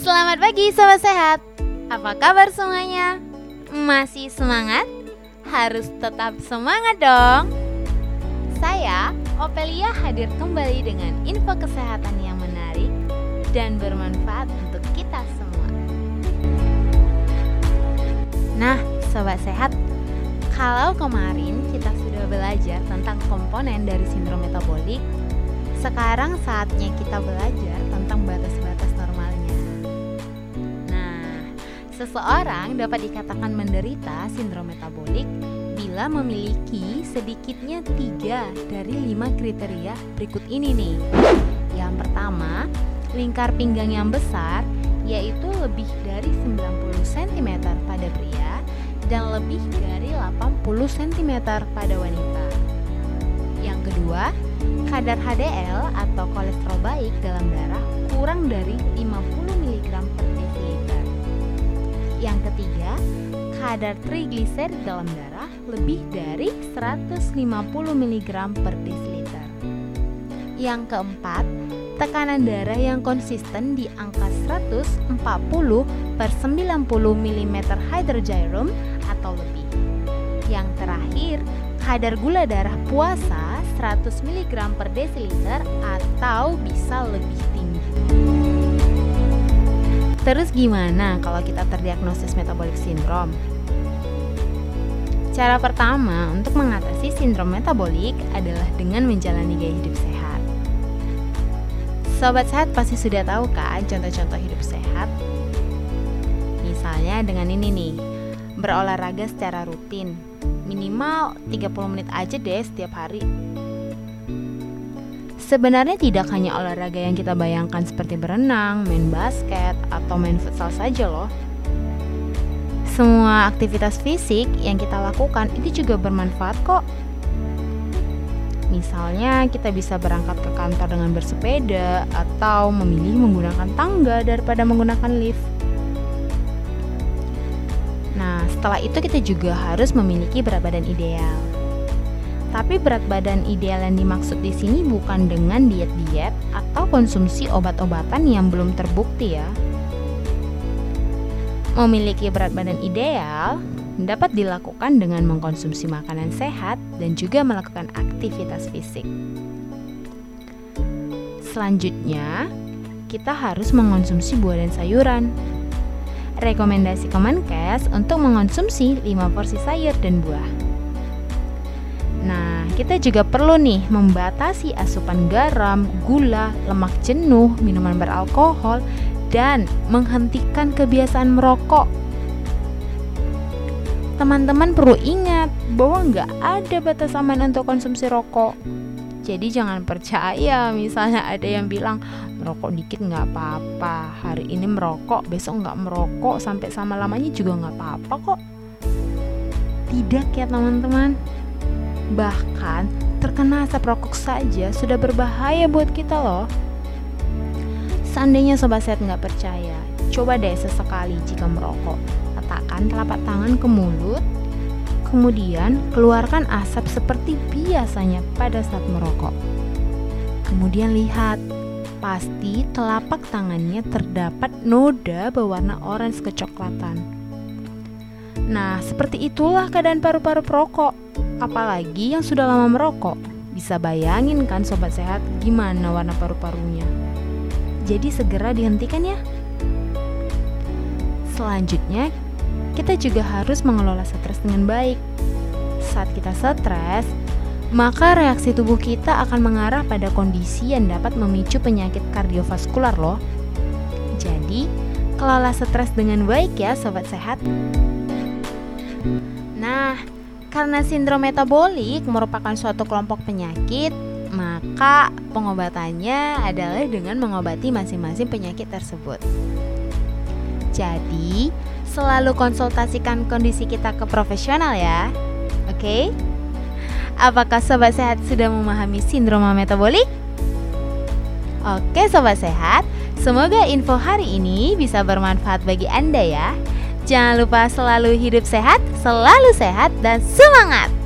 Selamat pagi sobat sehat. Apa kabar semuanya? Masih semangat? Harus tetap semangat dong. Saya Opelia hadir kembali dengan info kesehatan yang menarik dan bermanfaat untuk kita semua. Nah, sobat sehat, kalau kemarin kita sudah belajar tentang komponen dari sindrom metabolik, sekarang saatnya kita belajar tentang batas-batas seseorang dapat dikatakan menderita sindrom metabolik bila memiliki sedikitnya tiga dari lima kriteria berikut ini nih. Yang pertama, lingkar pinggang yang besar yaitu lebih dari 90 cm pada pria dan lebih dari 80 cm pada wanita. Yang kedua, kadar HDL atau kolesterol baik dalam darah kurang dari 50 ketiga, kadar trigliserid dalam darah lebih dari 150 mg per desiliter. Yang keempat, tekanan darah yang konsisten di angka 140 per 90 mm hydrogyrum atau lebih. Yang terakhir, kadar gula darah puasa 100 mg per desiliter atau bisa lebih tinggi. Terus gimana kalau kita terdiagnosis metabolic syndrome? Cara pertama untuk mengatasi sindrom metabolik adalah dengan menjalani gaya hidup sehat. Sobat sehat pasti sudah tahu kan contoh-contoh hidup sehat? Misalnya dengan ini nih, berolahraga secara rutin, minimal 30 menit aja deh setiap hari. Sebenarnya tidak hanya olahraga yang kita bayangkan seperti berenang, main basket, atau main futsal saja loh. Semua aktivitas fisik yang kita lakukan itu juga bermanfaat kok. Misalnya kita bisa berangkat ke kantor dengan bersepeda atau memilih menggunakan tangga daripada menggunakan lift. Nah, setelah itu kita juga harus memiliki berat badan ideal. Tapi berat badan ideal yang dimaksud di sini bukan dengan diet-diet atau konsumsi obat-obatan yang belum terbukti ya. Memiliki berat badan ideal dapat dilakukan dengan mengkonsumsi makanan sehat dan juga melakukan aktivitas fisik. Selanjutnya, kita harus mengonsumsi buah dan sayuran. Rekomendasi Kemenkes untuk mengonsumsi 5 porsi sayur dan buah. Nah, kita juga perlu nih membatasi asupan garam, gula, lemak jenuh, minuman beralkohol, dan menghentikan kebiasaan merokok. Teman-teman perlu ingat bahwa nggak ada batas aman untuk konsumsi rokok. Jadi jangan percaya misalnya ada yang bilang merokok dikit nggak apa-apa, hari ini merokok, besok nggak merokok, sampai sama lamanya juga nggak apa-apa kok. Tidak ya teman-teman. Bahkan terkena asap rokok saja sudah berbahaya buat kita loh. Seandainya sobat sehat nggak percaya, coba deh sesekali jika merokok. Letakkan telapak tangan ke mulut, kemudian keluarkan asap seperti biasanya pada saat merokok. Kemudian lihat, pasti telapak tangannya terdapat noda berwarna orange kecoklatan. Nah, seperti itulah keadaan paru-paru perokok apalagi yang sudah lama merokok. Bisa bayangin kan sobat sehat gimana warna paru-parunya. Jadi segera dihentikan ya. Selanjutnya, kita juga harus mengelola stres dengan baik. Saat kita stres, maka reaksi tubuh kita akan mengarah pada kondisi yang dapat memicu penyakit kardiovaskular loh. Jadi, kelola stres dengan baik ya sobat sehat. Nah, karena sindrom metabolik merupakan suatu kelompok penyakit, maka pengobatannya adalah dengan mengobati masing-masing penyakit tersebut. Jadi, selalu konsultasikan kondisi kita ke profesional ya. Oke? Okay? Apakah sobat sehat sudah memahami sindrom metabolik? Oke, sobat sehat, semoga info hari ini bisa bermanfaat bagi Anda ya. Jangan lupa selalu hidup sehat, selalu sehat, dan semangat!